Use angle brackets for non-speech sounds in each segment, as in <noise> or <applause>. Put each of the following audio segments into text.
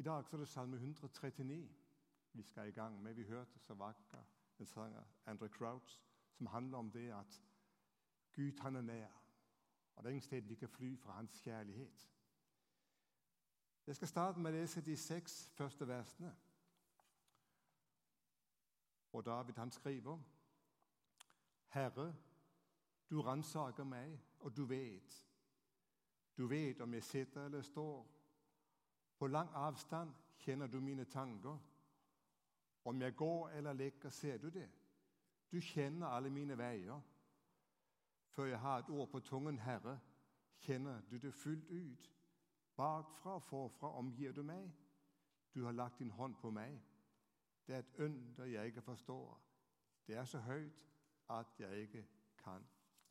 I dag så er det salme 139 vi skal i gang med. Vi hørte så vakker en sang av Andre Crouch som handler om det at Gud han er nær. Og det er ingen sted vi kan fly fra hans kjærlighet. Jeg skal starte med å lese de seks første versene. Og David han skriver Herre, du ransaker meg, og du vet. Du vet om jeg sitter eller står. På lang avstand kjenner du mine tanker. Om jeg går eller ligger, ser du det. Du kjenner alle mine veier. Før jeg har et ord på tungen, Herre, kjenner du det fullt ut. Bakfra og forfra omgir du meg. Du har lagt din hånd på meg. Det er et under jeg ikke forstår. Det er så høyt at jeg ikke kan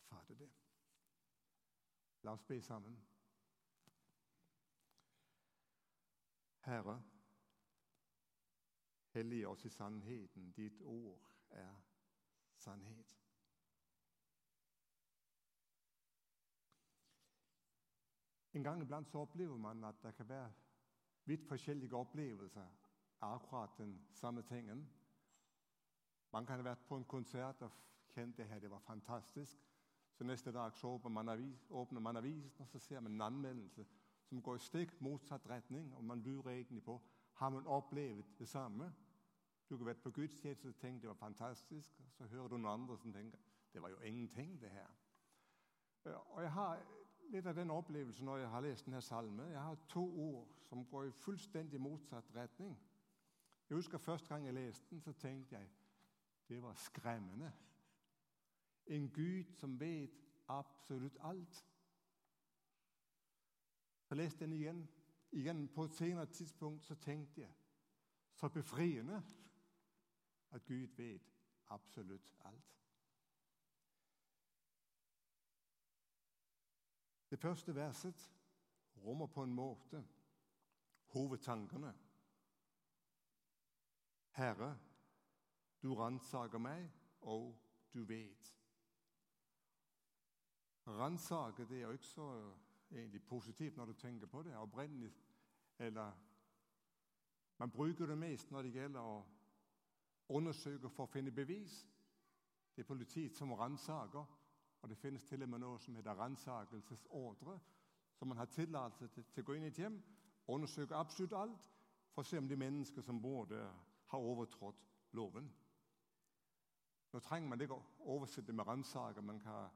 fatte det. La oss be sammen. Herre, hellig oss i sannheten. Ditt ord er sannhet. En gang iblant så opplever man at det kan være vidt forskjellige opplevelser akkurat den samme tingen. Man kan ha vært på en konsert og kjent det her, det var fantastisk. Så neste dag så åpner man, avisen, og så ser man en anmeldelse som går i stikk motsatt retning. Og man lurer egentlig på har man opplevd det samme. Du har vært på gudstjeneste og tenkt det var fantastisk, og så hører du noen andre som tenker det var jo ingenting, det her. Og Jeg har litt av den opplevelsen når jeg har lest denne salmen. Jeg har to ord som går i fullstendig motsatt retning. Jeg husker Første gang jeg leste den, så tenkte jeg det var skremmende. En Gud som vet absolutt alt. Så leste jeg den igjen. igjen. På et senere tidspunkt så tenkte jeg så befriende at Gud vet absolutt alt. Det første verset rommer på en måte hovedtankene Herre, du ransaker meg, og du vet. Ransake det er jo ikke så egentlig positivt når du tenker på det. opprinnelig, eller Man bruker det mest når det gjelder å undersøke for å finne bevis. Det er politiet som ransaker, og det finnes til og med noe som heter ransakelsesordre. Så man har tillatelse til, å gå inn i et hjem, undersøke absolutt alt, for å se om de mennesker som bor der, har overtrådt loven. Nå trenger man ikke å oversette med ransaker. Man kan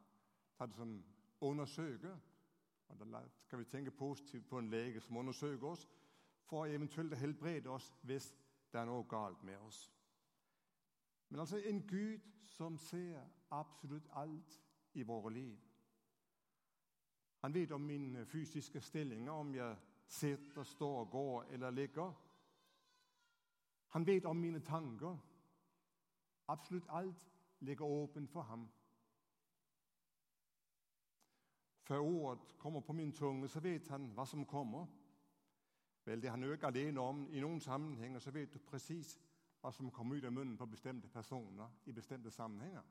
ta det som undersøke. Da skal vi tenke positivt på en lege som undersøker oss, for eventuelt å helbrede oss hvis det er noe galt med oss. Men altså en Gud som ser absolutt alt i våre liv. Han vet om mine fysiske stillinger, om jeg sitter, står, går eller ligger. Han vet om mine tanker. Absolutt alt ligger åpent for ham. Før ordet kommer på min tunge, så vet han hva som kommer. Vel, Det er han jo ikke alene om. I noen sammenhenger så vet du presis hva som kommer ut av munnen på bestemte personer i bestemte sammenhenger.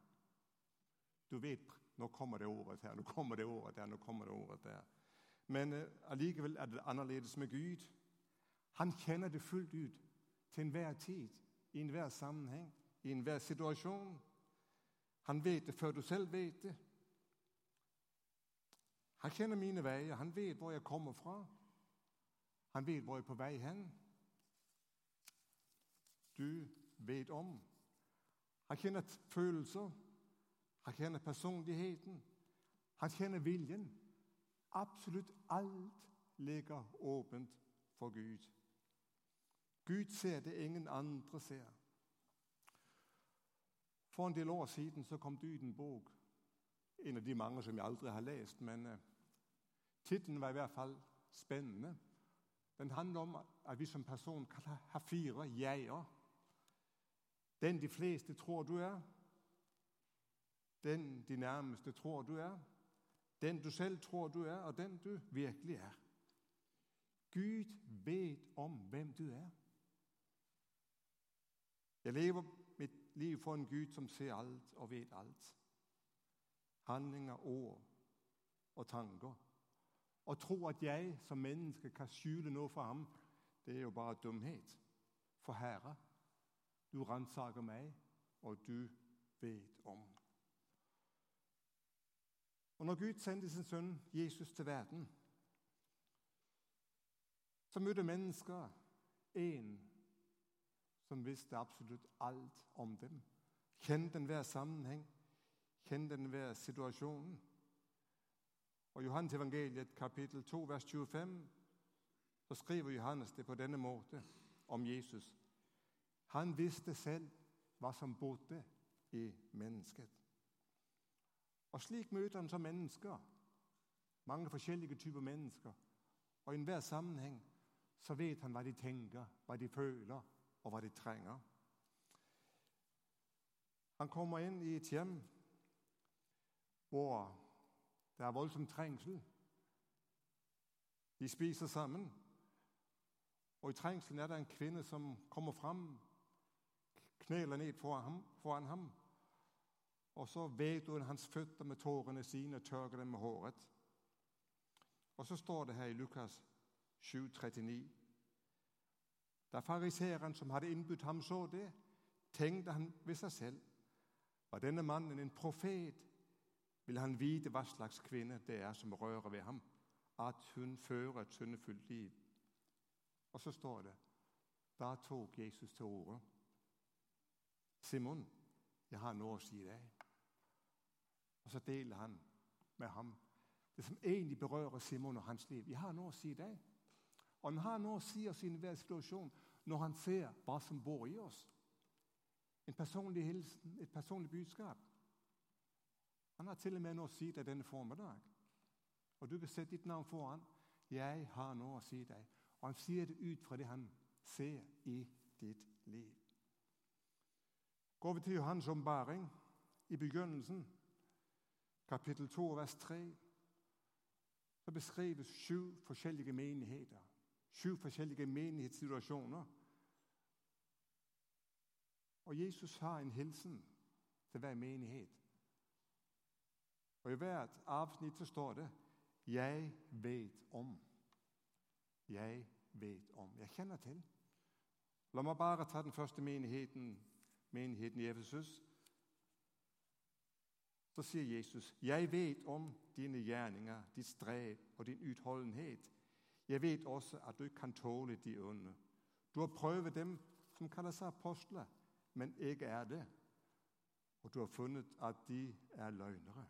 Du vet nå kommer det ordet her, nå kommer det ordet der, nå kommer det ordet der. Men uh, allikevel er det annerledes med Gud. Han kjenner det fullt ut til enhver tid, i enhver sammenheng, i enhver situasjon. Han vet det før du selv vet det. Han kjenner mine veier, han vet hvor jeg kommer fra. Han vet hvor jeg er på vei hen. Du vet om. Han kjenner følelser. Han kjenner personligheten. Han kjenner viljen. Absolutt alt ligger åpent for Gud. Gud ser det ingen andre ser. For en del år siden så kom det ut en bok, en av de mange som jeg aldri har lest. Men uh, tittelen var i hvert fall spennende. Den handler om at vi som person kan ha fire jeger. Den de fleste tror du er. Den de nærmeste tror du er. Den du selv tror du er, og den du virkelig er. Gud vet om hvem du er. Jeg lever mitt liv for en Gud som ser alt og vet alt. Handlinger, ord og tanker. Å tro at jeg som menneske kan skjule noe for ham, det er jo bare dumhet. For Herre, du ransaker meg, og du vet om. Og Når Gud sendte sin sønn Jesus til verden, så møtte mennesker en som visste absolutt alt om dem. Kjente enhver sammenheng, kjente enhver situasjon. Og Johannes evangeliet kapittel 2, vers 25, så skriver Johannes det på denne måte om Jesus. Han visste selv hva som bodde i mennesket. Og Slik møter han så mennesker, mange forskjellige typer mennesker. Og i enhver sammenheng så vet han hva de tenker, hva de føler, og hva de trenger. Han kommer inn i et hjem hvor det er voldsom trengsel. De spiser sammen. Og i trengselen er det en kvinne som kommer fram, kneler ned foran ham, foran ham og så vet hun hans føtter med tårene sine og tørker dem med håret. Og så står det her i Lukas 7,39 Da fariseeren som hadde innbudt ham, så det, tenkte han ved seg selv Var denne mannen en profet, vil han vite hva slags kvinne det er som rører ved ham, at hun fører et syndefullt liv. Og så står det Da tok Jesus til orde. Simon, jeg har noe å si deg. Og så deler han med ham det som egentlig berører Simon og hans liv. Jeg har noe å si deg. Og han har noe å si oss i enhver situasjon når han ser hva som bor i oss. En personlig hilsen, et personlig budskap. Han har til og med noe å si deg denne formiddag. Og du vil sette ditt navn foran. 'Jeg har noe å si deg.' Og han sier det ut fra det han ser i ditt liv. Går vi til Johans ombaring i begynnelsen, kapittel 2, vers 3, så beskrives sju forskjellige menigheter. Sju forskjellige menighetssituasjoner. Og Jesus har en hilsen til hver menighet. Og I hvert avsnitt så står det 'Jeg vet om'. Jeg vet om. Jeg kjenner til. La meg bare ta den første menigheten, menigheten i Efesus. Så sier Jesus, 'Jeg vet om dine gjerninger, ditt strev og din utholdenhet.' 'Jeg vet også at du kan tåle de onde.' 'Du har prøvet dem som kaller seg apostler, men ikke er det.' 'Og du har funnet at de er løgnere.'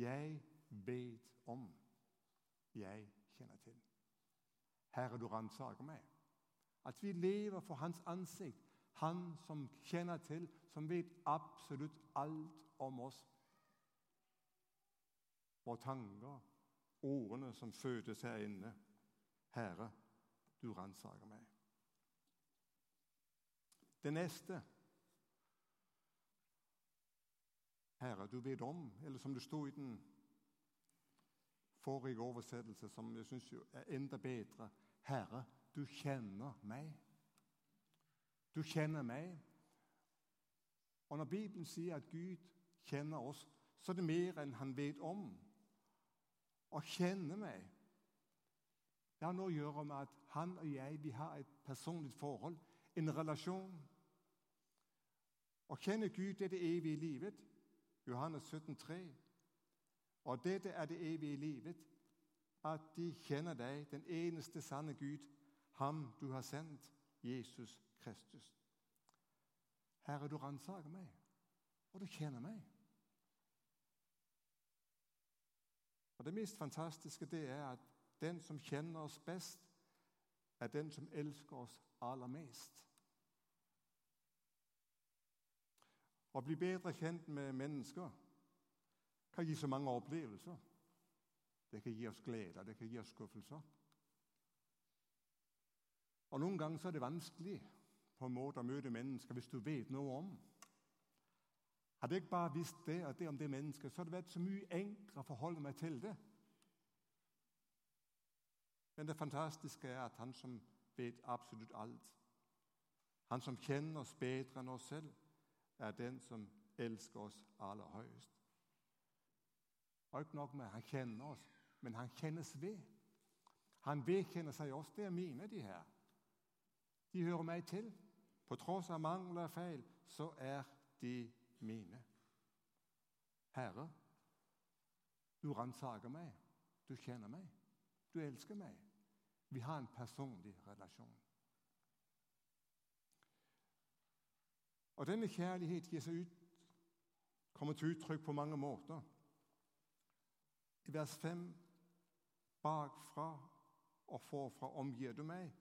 Jeg vet om. Jeg kjenner til. Herre, du ransaker meg. At vi lever for Hans ansikt. Han som kjenner til, som vet absolutt alt om oss. Våre tanker, ordene som fødes her inne. Herre, du ransaker meg. Det neste Herre, du vet om, eller som det sto i den forrige oversettelse, som jeg syns er enda bedre Herre, du kjenner meg. Du kjenner meg. Og Når Bibelen sier at Gud kjenner oss, så er det mer enn han vet om. Å kjenne meg det har noe å gjøre med at han og jeg vi har et personlig forhold, en relasjon. Å kjenne Gud er det evige livet. Johannes 17, 3. Og dette er det evige livet, at de kjenner deg, den eneste sanne Gud, ham du har sendt, Jesus Kristus. Herre, du ransaker meg, og du kjenner meg. Og Det mest fantastiske det er at den som kjenner oss best, er den som elsker oss aller mest. Å bli bedre kjent med mennesker kan gi så mange opplevelser. Det kan gi oss glede, det kan gi oss skuffelser. Og Noen ganger er det vanskelig på en måte å møte mennesker hvis du vet noe om. Hadde jeg bare visst det og det om det mennesket, så hadde det vært så mye enklere å forholde meg til det. Men det fantastiske er at han som vet absolutt alt, han som kjenner oss bedre enn oss selv, er den som elsker oss aller høyest. Og ikke nok med han kjenner oss, men han kjennes ved. Han vedkjenner seg oss. Det er mine, de her. De hører meg til. På tross av mangler og feil, så er de mine. Herre, du ransaker meg. Du kjenner meg. Du elsker meg. Vi har en personlig relasjon. Og Denne kjærlighet gir seg ut, kommer til uttrykk på mange måter. I vers 5 bakfra og forfra omgir du meg.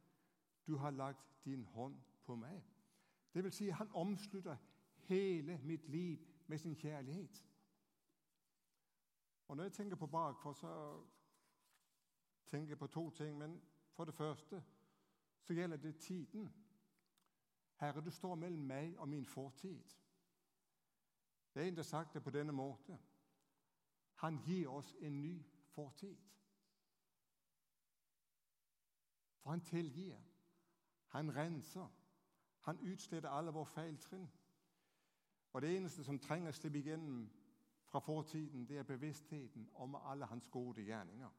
Du har lagt din hånd på meg. Det vil si, han omslutter hele mitt liv med sin kjærlighet. Og Når jeg tenker på bakfra, så tenker jeg på to ting. Men for det første så gjelder det tiden. Herre, du står mellom meg og min fortid. Det er sagt det på denne måten. Han gir oss en ny fortid. For han tilgir. Han renser. Han utsteder alle våre feiltrinn. Og det eneste som trenger å slippe igjennom fra fortiden, det er bevisstheten om alle hans gode gjerninger.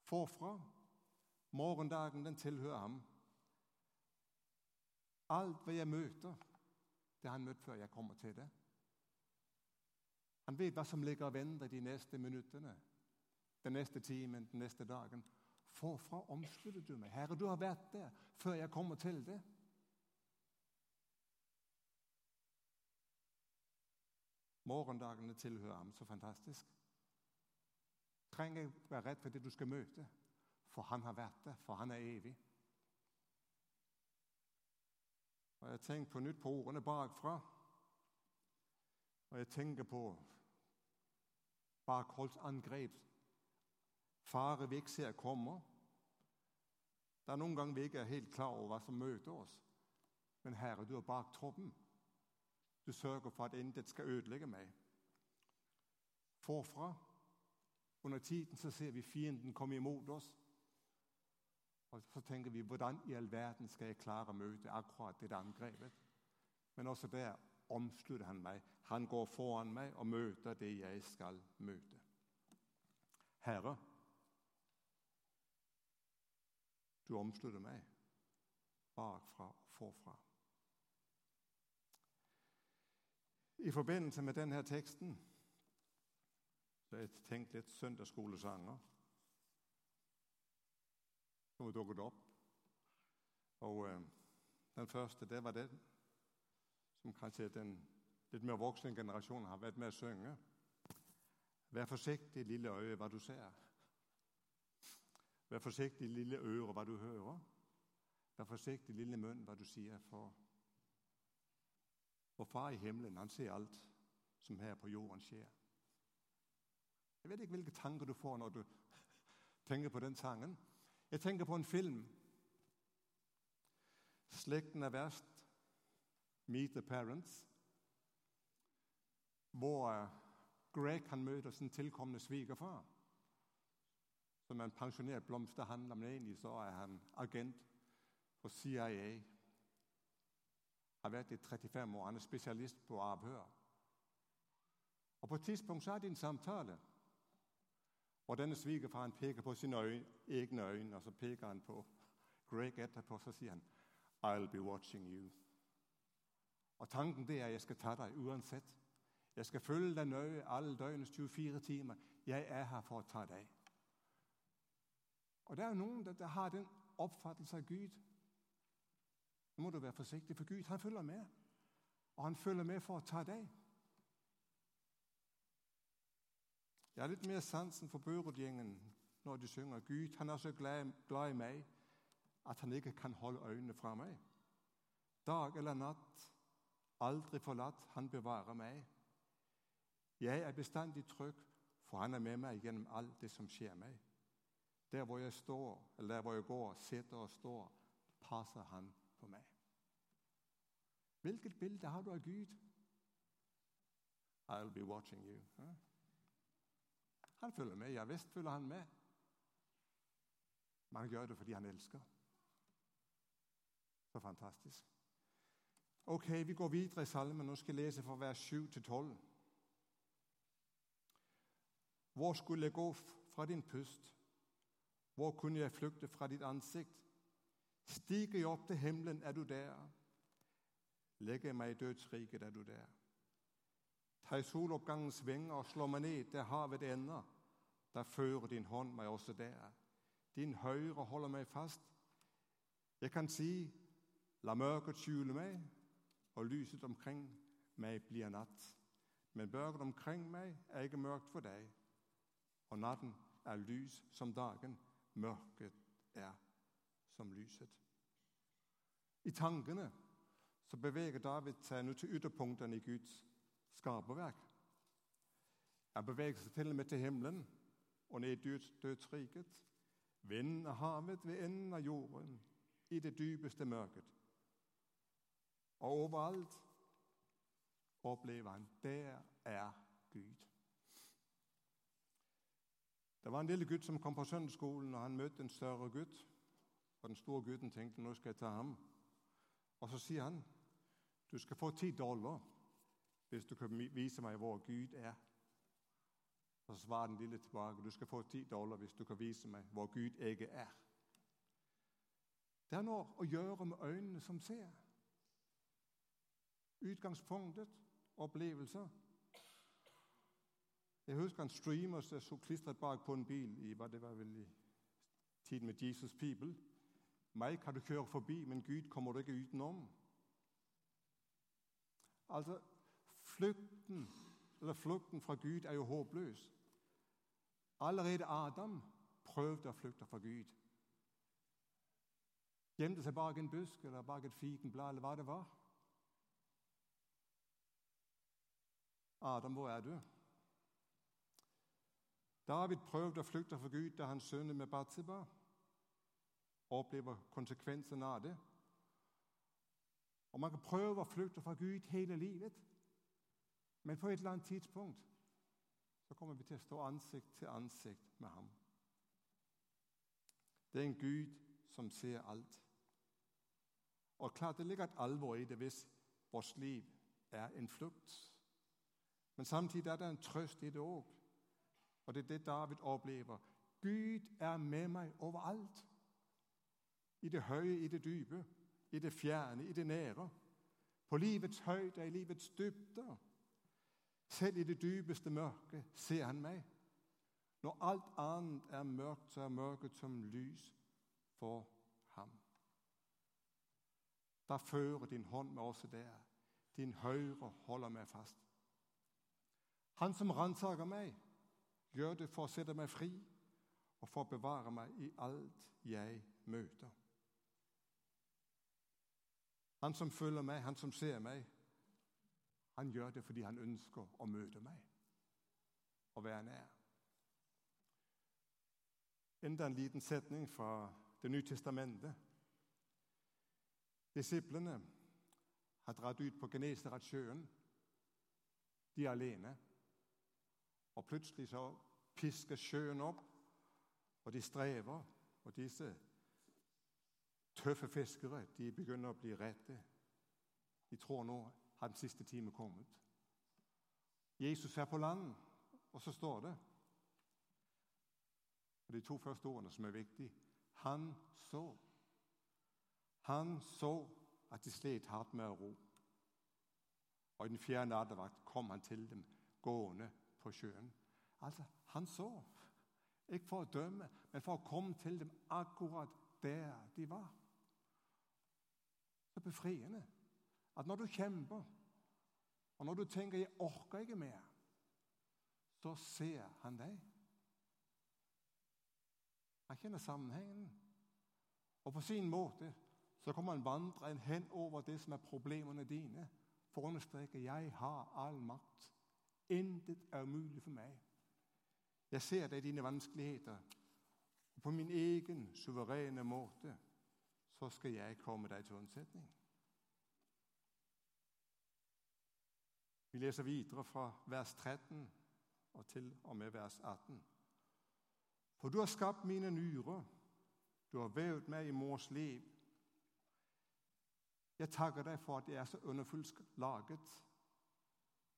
Forfra morgendagen, den tilhører ham. Alt hva jeg møter, det har han møtt før jeg kommer til det. Han vet hva som ligger og venter de neste minuttene, den neste timen, den neste dagen. Forfra omslutter du meg. Herre, du har vært der før jeg kommer til det. Morgendagene tilhører ham. Så fantastisk. Trenger ikke være redd for det du skal møte, for han har vært der, for han er evig. Og Jeg tenker på nytt på ordene bakfra. Og jeg tenker på bakholdsangrep. Fare vi ikke ser kommer. Det er noen ganger vi ikke er helt klar over hva som møter oss. Men Herre, du er bak troppen. Du sørger for at intet skal ødelegge meg. Forfra, under tiden, så ser vi fienden komme imot oss. Og Så tenker vi hvordan i all verden skal jeg klare å møte akkurat det angrepet? Men også der omslutter han meg. Han går foran meg og møter det jeg skal møte. Herre, du omslutter meg bakfra og forfra. I forbindelse med denne teksten så har jeg tenkt litt søndagsskolesanger som dukket opp. Og øh, Den første det var den som kanskje den litt mer voksne generasjonen har vært med å synge. Vær forsiktig, lille øye, hva du ser. Vær forsiktig, lille øre, hva du hører. Vær forsiktig, lille munn, hva du sier. For og far i himmelen, han ser alt som her på jorden skjer. Jeg vet ikke hvilke tanker du får når du <laughs> tenker på den sangen. Jeg tenker på en film. 'Slekten er verst', 'Meet the Parents', hvor eh, Greg kan møte sin tilkommende svigerfar, som en pensjonert blomsterhandler, men egentlig så er han agent for CIA har vært i 35 år. Han er spesialist på avhør. Og På et tidspunkt så er det en samtale og denne svigerfaren peker på sine egne øyne, og så peker han på Greg etterpå, så sier han I'll be watching you. Og Tanken det er at jeg skal ta deg uansett. Jeg skal følge deg nøye alle døgnets 24 timer. Jeg er her for å ta deg. Og Det er jo noen der har den oppfattelse av Gud nå må du være forsiktig, for Gud han følger med. Og han følger med for å ta deg. Jeg har litt mer sansen for Børud-gjengen når de synger Gud han er så glad, glad, i meg at han ikke kan holde øynene fra meg. Dag eller natt, aldri forlatt, han bevarer meg. Jeg er bestandig trygg, for han er med meg gjennom alt det som skjer meg. Der hvor jeg står, eller der hvor jeg går, sitter og står, passer han på meg. Hvilket bilde har du av Gud? I'll be watching you. Han følger med. Ja visst følger han med. Men han gjør det fordi han elsker. Så fantastisk. Ok, Vi går videre i salmen. Nå skal jeg lese fra vers 7 til 12. Hvor skulle jeg gå fra din pust? Hvor kunne jeg flykte fra ditt ansikt? Stiger jeg opp til himmelen, er du der. Legger jeg meg i dødsriket, er du der. Tar jeg soloppgangens vinger og slår meg ned der havet ender, der fører din hånd meg også der. Din høyre holder meg fast. Jeg kan si, la mørket skjule meg, og lyset omkring meg blir natt. Men mørket omkring meg er ikke mørkt for deg, og natten er lys som dagen, mørket er som lyset. I tankene så beveger David seg nå til ytterpunktene i Guds skaperverk. Han beveger seg til og med til himmelen og ned i døds, dødsriket. Vinden av havet ved enden av jorden, i det dypeste mørket. Og overalt opplever han der er Gud. Det var en lille gutt som kom på søndagsskolen, og han møtte en større gutt. Og den store gutten tenkte nå skal jeg ta ham. Og så sier han du skal få ti dollar hvis du kan vise meg hvor Gud er. Og så svarer den lille tilbake du skal få ti dollar hvis du kan vise meg hvor Gud ikke er. Det har noe å gjøre med øynene som ser. Utgangspunktet opplevelser. Jeg husker en streamer som så klistret bak på en bil i hva det var vel i tiden med Jesus People. Meg kan du kjøre forbi, men Gud kommer du ikke utenom. Altså, flukten, eller flukten fra Gud er jo håpløs. Allerede Adam prøvde å flykte fra Gud. Gjemte seg bak en busk eller bak et fikenblad eller hva det var. Adam, hvor er du? David prøvde å flykte fra Gud da han sønner med Batseba opplever konsekvensene av det. Og Man kan prøve å flykte fra Gud hele livet, men på et eller annet tidspunkt så kommer vi til å stå ansikt til ansikt med ham. Det er en Gud som ser alt. Og klart Det ligger et alvor i det hvis vårt liv er en flukt. Men samtidig er det en trøst i det òg. Og det er det David opplever. Gud er med meg overalt. I det høye, i det dype, i det fjerne, i det nære. På livets høyde, i livets dybder. Selv i det dypeste mørket ser han meg. Når alt annet er mørkt, så er mørket som lys for ham. Da fører din hånd meg også der. Din høyre holder meg fast. Han som ransaker meg, gjør det for å sette meg fri og for å bevare meg i alt jeg møter. Han som følger meg, han som ser meg, han gjør det fordi han ønsker å møte meg og være nær. Enda en liten setning fra Det nye testamentet. Disiplene har dratt ut på Genesaretsjøen. De er alene. Og plutselig så pisker sjøen opp, og de strever. Og disse tøffe fiskere de begynner å bli redde. De tror nå har den siste time kommet. Jesus er på land, og så står det og De to første ordene som er viktige Han så. Han så at de slet hardt med å ro. Og i den fjerde nattevakt kom han til dem gående på sjøen. Altså, han så. Ikke for å dømme, men for å komme til dem akkurat der de var. Så befriende at når du kjemper, og når du tenker 'jeg orker ikke mer', så ser han deg. Han kjenner sammenhengen. Og på sin måte så kommer han vandre hen over det som er problemene dine, for å understreke 'jeg har all makt'. Intet er umulig for meg. Jeg ser deg i dine vanskeligheter. Og på min egen suverene måte så skal jeg komme deg til unnsetning. Vi leser videre fra vers 13 og til og med vers 18. For du har skapt mine nyrer, du har vevd meg i mors liv. Jeg takker deg for at jeg er så underfullt laget.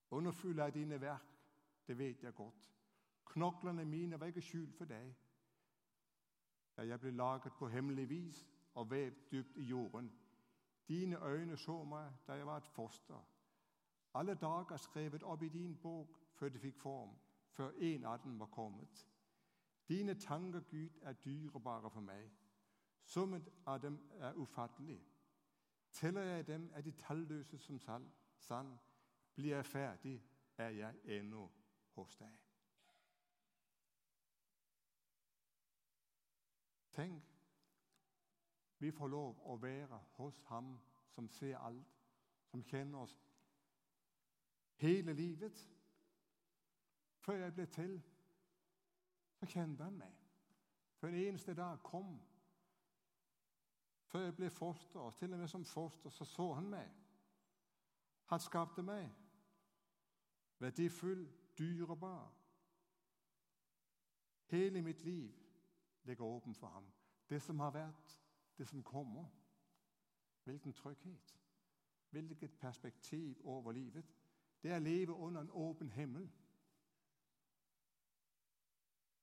Underfull er dine verk, det vet jeg godt. Knoklene mine var ikke skjult for deg. Da jeg ble laget på hemmelig vis, og vævd dypt i jorden. Dine øyne så meg da jeg var et foster. Alle dager skrevet opp i din bok før de fikk form, før en av dem var kommet. Dine tanker, Gud, er dyrebare for meg. Summen av dem er ufattelig. Teller jeg dem, er de talløse som sand. Blir jeg ferdig, er jeg ennå hos deg. Tenk, vi får lov å være hos Ham som ser alt, som kjenner oss hele livet. Før jeg ble til, så kjente han meg. For en eneste dag kom. Før jeg ble foster, og til og med som foster, så så han meg. Han skapte meg. Verdifull, dyrebar. Hele mitt liv ligger åpen for ham. Det som har vært, det som kommer. Hvilken trygghet. Hvilket perspektiv over livet. Det er å leve under en åpen himmel.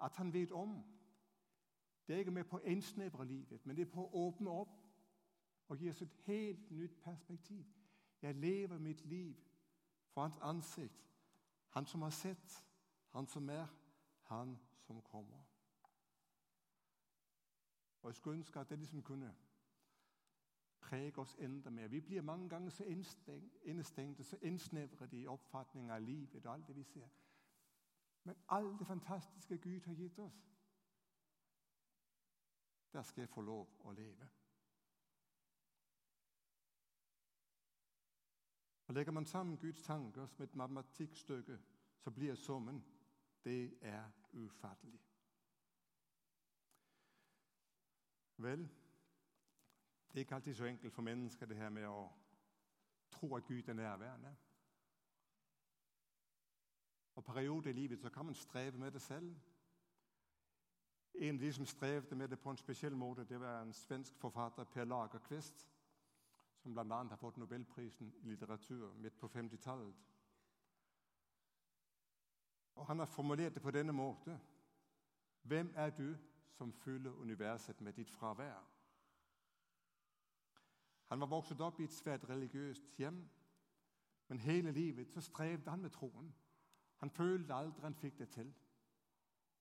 At han vet om. Det er ikke med på å innsnevre livet, men det er på å åpne opp og gi oss et helt nytt perspektiv. Jeg lever mitt liv for hans ansikt. Han som har sett, han som er, han som kommer. Og Jeg skulle ønske at det liksom kunne prege oss enda mer. Vi blir mange ganger så innestengte, så innsnevrede i oppfatning av livet og alt det vi ser. Men alt det fantastiske Gud har gitt oss, der skal jeg få lov å leve. Og Legger man sammen Guds tanker som et matematikkstykke, så blir summen det er ufattelig. Vel, det er ikke alltid så enkelt for mennesker det her med å tro at Gud er nærværende. Og perioder i livet så kan man streve med det selv. En av de som strevde med det på en spesiell måte, det var en svensk forfatter, Per Lagerqvist, som bl.a. har fått Nobelprisen i litteratur midt på 50-tallet. Og Han har formulert det på denne måte. Hvem er du som fyller universet med ditt fravær? Han var vokst opp i et svært religiøst hjem, men hele livet så strevde han med troen. Han følte aldri han fikk det til.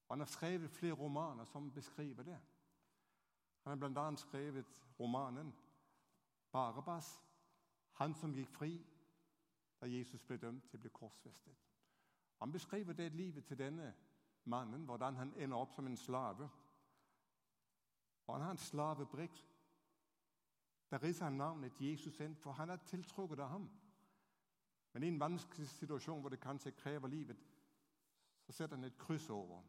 Og Han har skrevet flere romaner som beskriver det. Han har bl.a. skrevet romanen 'Barabas', han som gikk fri da Jesus ble dømt til å bli korsfestet. Han beskriver det livet til denne mannen, hvordan han ender opp som en slave. Og Han har en slavebrikk. Der riser han navnet Jesus inn, for han er tiltrukket av ham. Men i en vanskelig situasjon hvor det kanskje krever livet, så setter han et kryss over.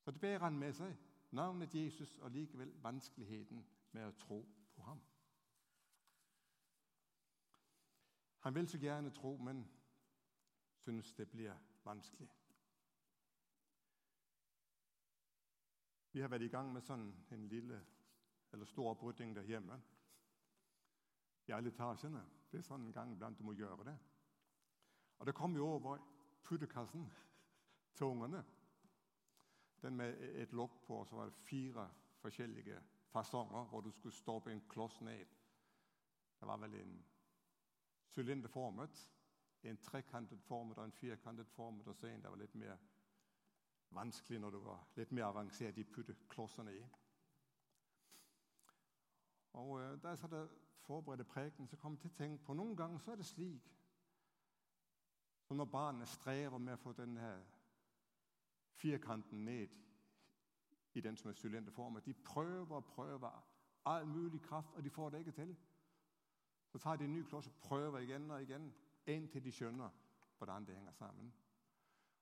Så det bærer han med seg, navnet Jesus og likevel vanskeligheten med å tro på ham. Han vil så gjerne tro, men syns det blir vanskelig. Vi har vært i gang med sånn en lille eller stor opprydding der hjemme. I alle etasjene. Det er sånn en gang iblant du må gjøre det. Og det kom jo over puddekassen <laughs> til ungene. Den med et lokk på, og så var det fire forskjellige fasonger hvor du skulle stoppe en kloss ned. Det var vel en sylinderformet, en trekantet formet og en firkantet formet, og så en der var litt mer vanskelig når du var litt mer avansert i putte klossene i. Og der Da jeg satt og forberedte preken, så kom jeg til å tenke på noen ganger så er det slik som når barnet strever med å få denne firkanten ned i den som er sylinderformet. De prøver og prøver all mulig kraft, og de får det ikke til. Så tar de en ny kloss og prøver igjen og igjen, inntil de skjønner hvordan det henger sammen.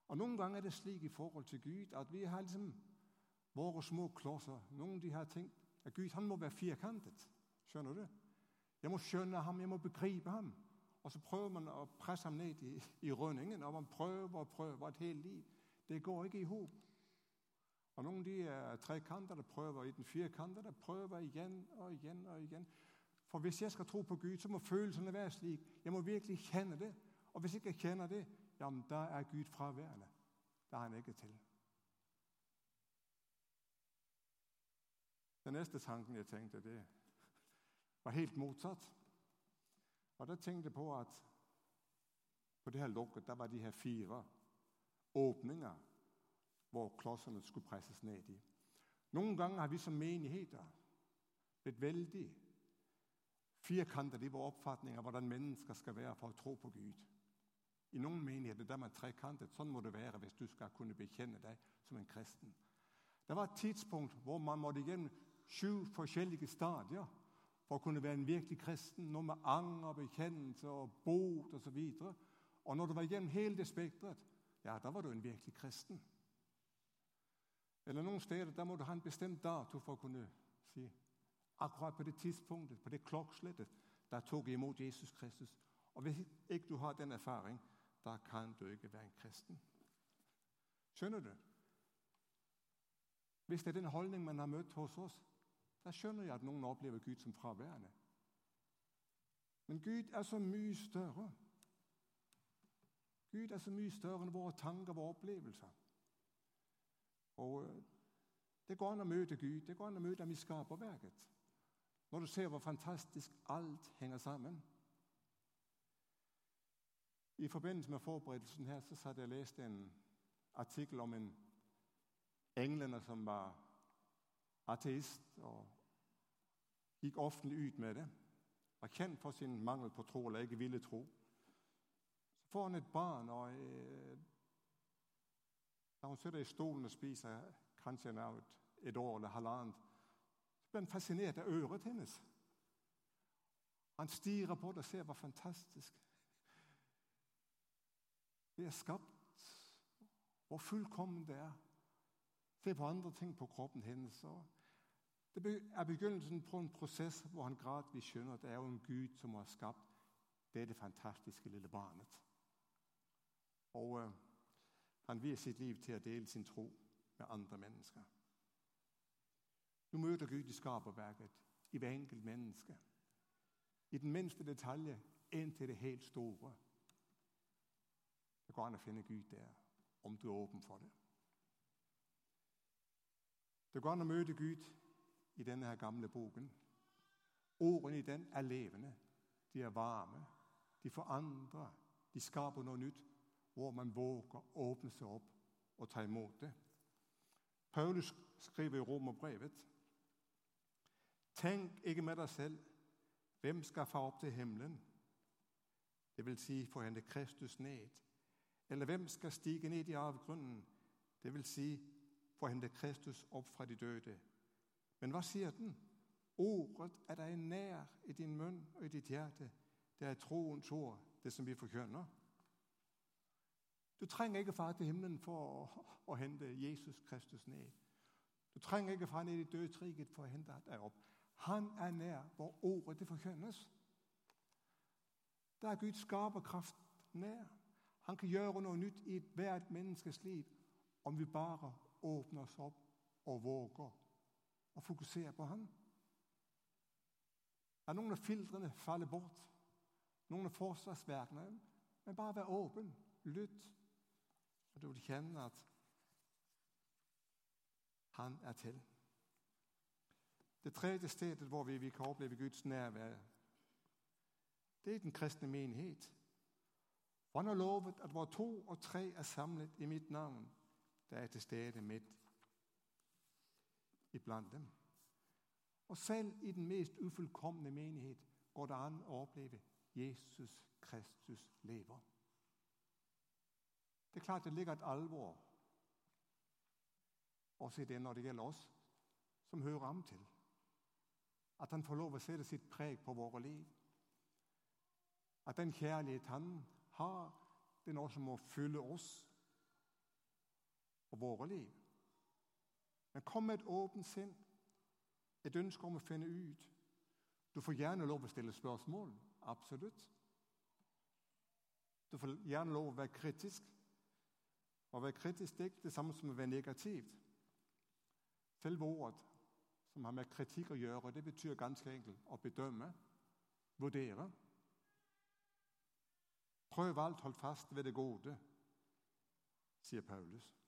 Og Noen ganger er det slik i forhold til Gud at vi har liksom våre små klosser. Noen de har tenkt at Gud han må være firkantet. Skjønner du? Jeg må skjønne ham, jeg må begripe ham. Og så prøver man å presse ham ned i, i rønningen, og man prøver og prøver et helt liv. Det går ikke i hop. Og Noen de er trekantede, prøver i den firkantede, prøver igjen og igjen og igjen. For hvis jeg skal tro på Gud, så må følelsene være slik. Jeg må virkelig kjenne det. Og hvis jeg ikke kjenner det, ja, men da er Gud fraværende. Da er han ikke til. Den neste tanken, jeg tenkte, det var helt motsatt. Og da tenkte jeg på at på det her lokket der var de her fire åpninger hvor klossene skulle presses ned i. Noen ganger har vi som menigheter blitt veldig firkantet i vår oppfatning av hvordan mennesker skal være for å tro på Gud. I noen menigheter der er man trekantet. Sånn må det være hvis du skal kunne bekjenne deg som en kristen. Det var et tidspunkt hvor man måtte gjennom sju forskjellige stadier for å kunne være en virkelig kristen. Noe med anger, bekjennelse og bot osv. Og, og når du var gjennom hele det spekteret, ja, da var du en virkelig kristen. Eller noen steder der må du ha en bestemt dato for å kunne si akkurat på det tidspunktet, på det klokkeslettet, der tok jeg imot Jesus Kristus. Og Hvis ikke du har den erfaring, da kan du ikke være en kristen. Skjønner du? Hvis det er den holdning man har møtt hos oss, da skjønner jeg at noen opplever Gud som fraværende. Men Gud er så mye større. Gud er så mye større enn våre tanker og opplevelser. Og øh, Det går an å møte Gud, det går an å møte ham i skaperverket. Når du ser hvor fantastisk alt henger sammen. I forbindelse med forberedelsen her så satt jeg og leste en artikkel om en englender som var ateist og gikk offentlig ut med det. Var kjent for sin mangel på tro eller ikke ville tro. Så får han et barn, og eh, da hun sitter i stolen og spiser kanskje et, år eller halvannet, så blir han fascinert av øret hennes. Han stirrer på det og ser hvor fantastisk det er skapt, hvor fullkomment det er. Se på andre ting på kroppen hennes. Det er begynnelsen på en prosess hvor han gradvis skjønner at det er jo en Gud som har skapt det er fantastiske lille barnet. Og uh, han vier sitt liv til å dele sin tro med andre mennesker. Du møter Gud i skaperverket, i hver enkelt menneske. I den minste detalj inntil det helt store. Det går an å finne Gud der, om du er åpen for det. Det går an å møte Gud i denne her gamle boken. Ordene i den er levende. De er varme. De forandrer. De skaper noe nytt, hvor man våger å åpne seg opp og ta imot det. Paulus skriver i Romerbrevet Tenk ikke med deg selv hvem skal fare opp til himmelen, vil si få hente Kristus ned. Eller hvem skal stige ned i avgrunnen, vil si for å hente Kristus opp fra de døde. Men hva sier den? Ordet er deg nær i din munn og i ditt hjerte. Det er troens ord, det som vi forkynner. Du trenger ikke fare til himmelen for å, å <laughs> hente Jesus Kristus ned. Du trenger ikke fare ned i dødsriket for å hente deg opp. Han er nær hvor ordet det forkynnes. Da er Guds skaperkraft nær. Han kan gjøre noe nytt i hvert menneskes liv om vi bare åpner oss opp og våge å fokusere på Han. At noen av filtrene faller bort, noen av forsvarsverkene Men bare vær åpen, lytt, og du vil kjenne at Han er til. Det tredje stedet hvor vi, vi kan oppleve Guds nærvær, det er den kristne menighet. For han har lovet at hvor to og tre er samlet i mitt navn, der er til stede midt iblant dem. Og selv i den mest ufullkomne menighet går det an å oppleve Jesus Kristus lever. Det er klart det ligger et alvor også i det når det gjelder oss som hører ham til. At han får lov å sette sitt preg på våre liv. At den kjærlighet han har, det noe som må fylle oss og våre liv. Men kom med et åpent sinn, et ønske om å finne ut. Du får gjerne lov å stille spørsmål. Absolutt. Du får gjerne lov å være kritisk. Å være kritisk det er ikke det samme som å være negativt. Selve ordet som har med kritikk å gjøre, det betyr ganske enkelt å bedømme, vurdere. Prøv alt, hold fast ved det gode, sier Paulus.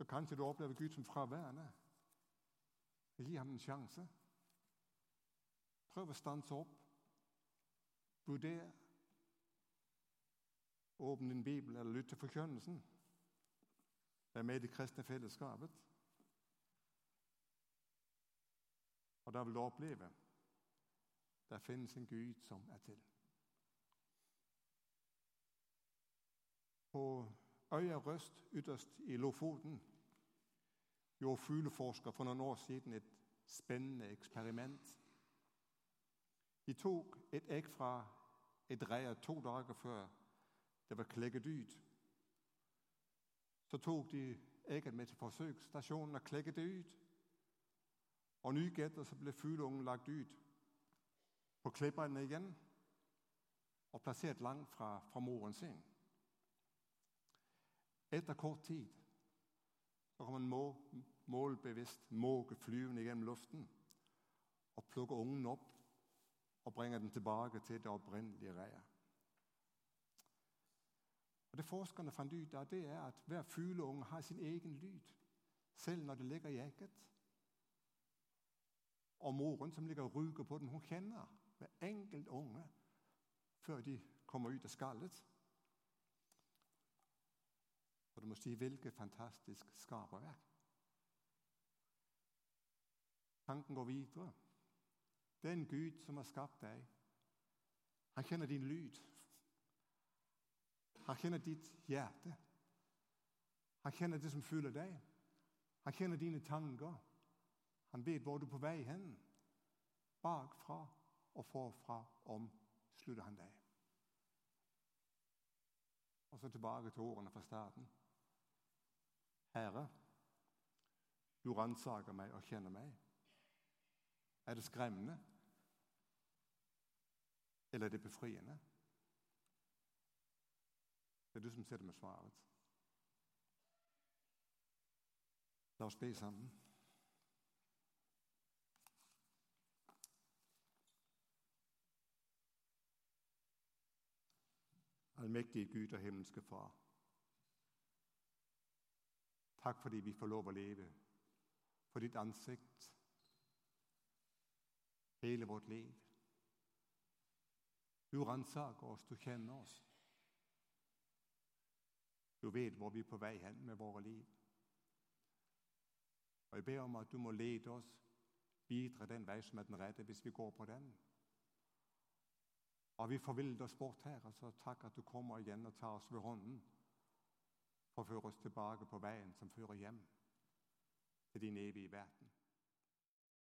Så kanskje du opplever Gud som fraværende. Gi ham en sjanse. Prøv å stanse opp. Vurder. Åpne din bibel eller lytt til forkynnelsen. Vær med i det kristne fellesskapet. Og da vil du oppleve der finnes en Gud som er til. På øya Røst ytterst i Lofoten gjorde fugleforskere for noen år siden et spennende eksperiment. De tok et egg fra et reir to dager før det var klekket ut. Så tok de egget med til forsøksstasjonen og klekket det ut. Og ny etter så ble fugleungen lagt ut på klipperne igjen og plassert langt fra, fra moren sin. Etter kort tid kan man må, målbevisst måke flyvende gjennom luften og plukke ungen opp og bringe den tilbake til det opprinnelige reiret. Og Det forskerne fant ut av, det er at hver fugleunge har sin egen lyd, selv når det ligger i egget. Og moren som ligger og ruger på den, hun kjenner hver enkelt unge før de kommer ut av skallet. Og du må si hvilket fantastisk skaperverk. Tanken går videre. Det er en Gud som har skapt deg. Han kjenner din lyd. Han kjenner ditt hjerte. Han kjenner det som fyller deg. Han kjenner dine tanker. Han vet hvor du er på vei hen. Bakfra og forfra omslutter han deg. Og så tilbake til ordene fra starten. Herre, du ransaker meg og kjenner meg. Er det skremmende? Eller er det befriende? Det er du som sitter med svaret. La oss be sammen. Allmektige Gud og himmelske Far. Takk fordi vi får lov å leve for ditt ansikt hele vårt liv. Du ransaker oss, du kjenner oss. Du vet hvor vi er på vei hen med våre liv. Og Jeg ber om at du må lede oss videre den vei som er den rette, hvis vi går på den. Og vi forvillet oss bort her, altså takk at du kommer igjen og tar oss ved hånden å føre oss tilbake på veien som fører hjem til din evige verden.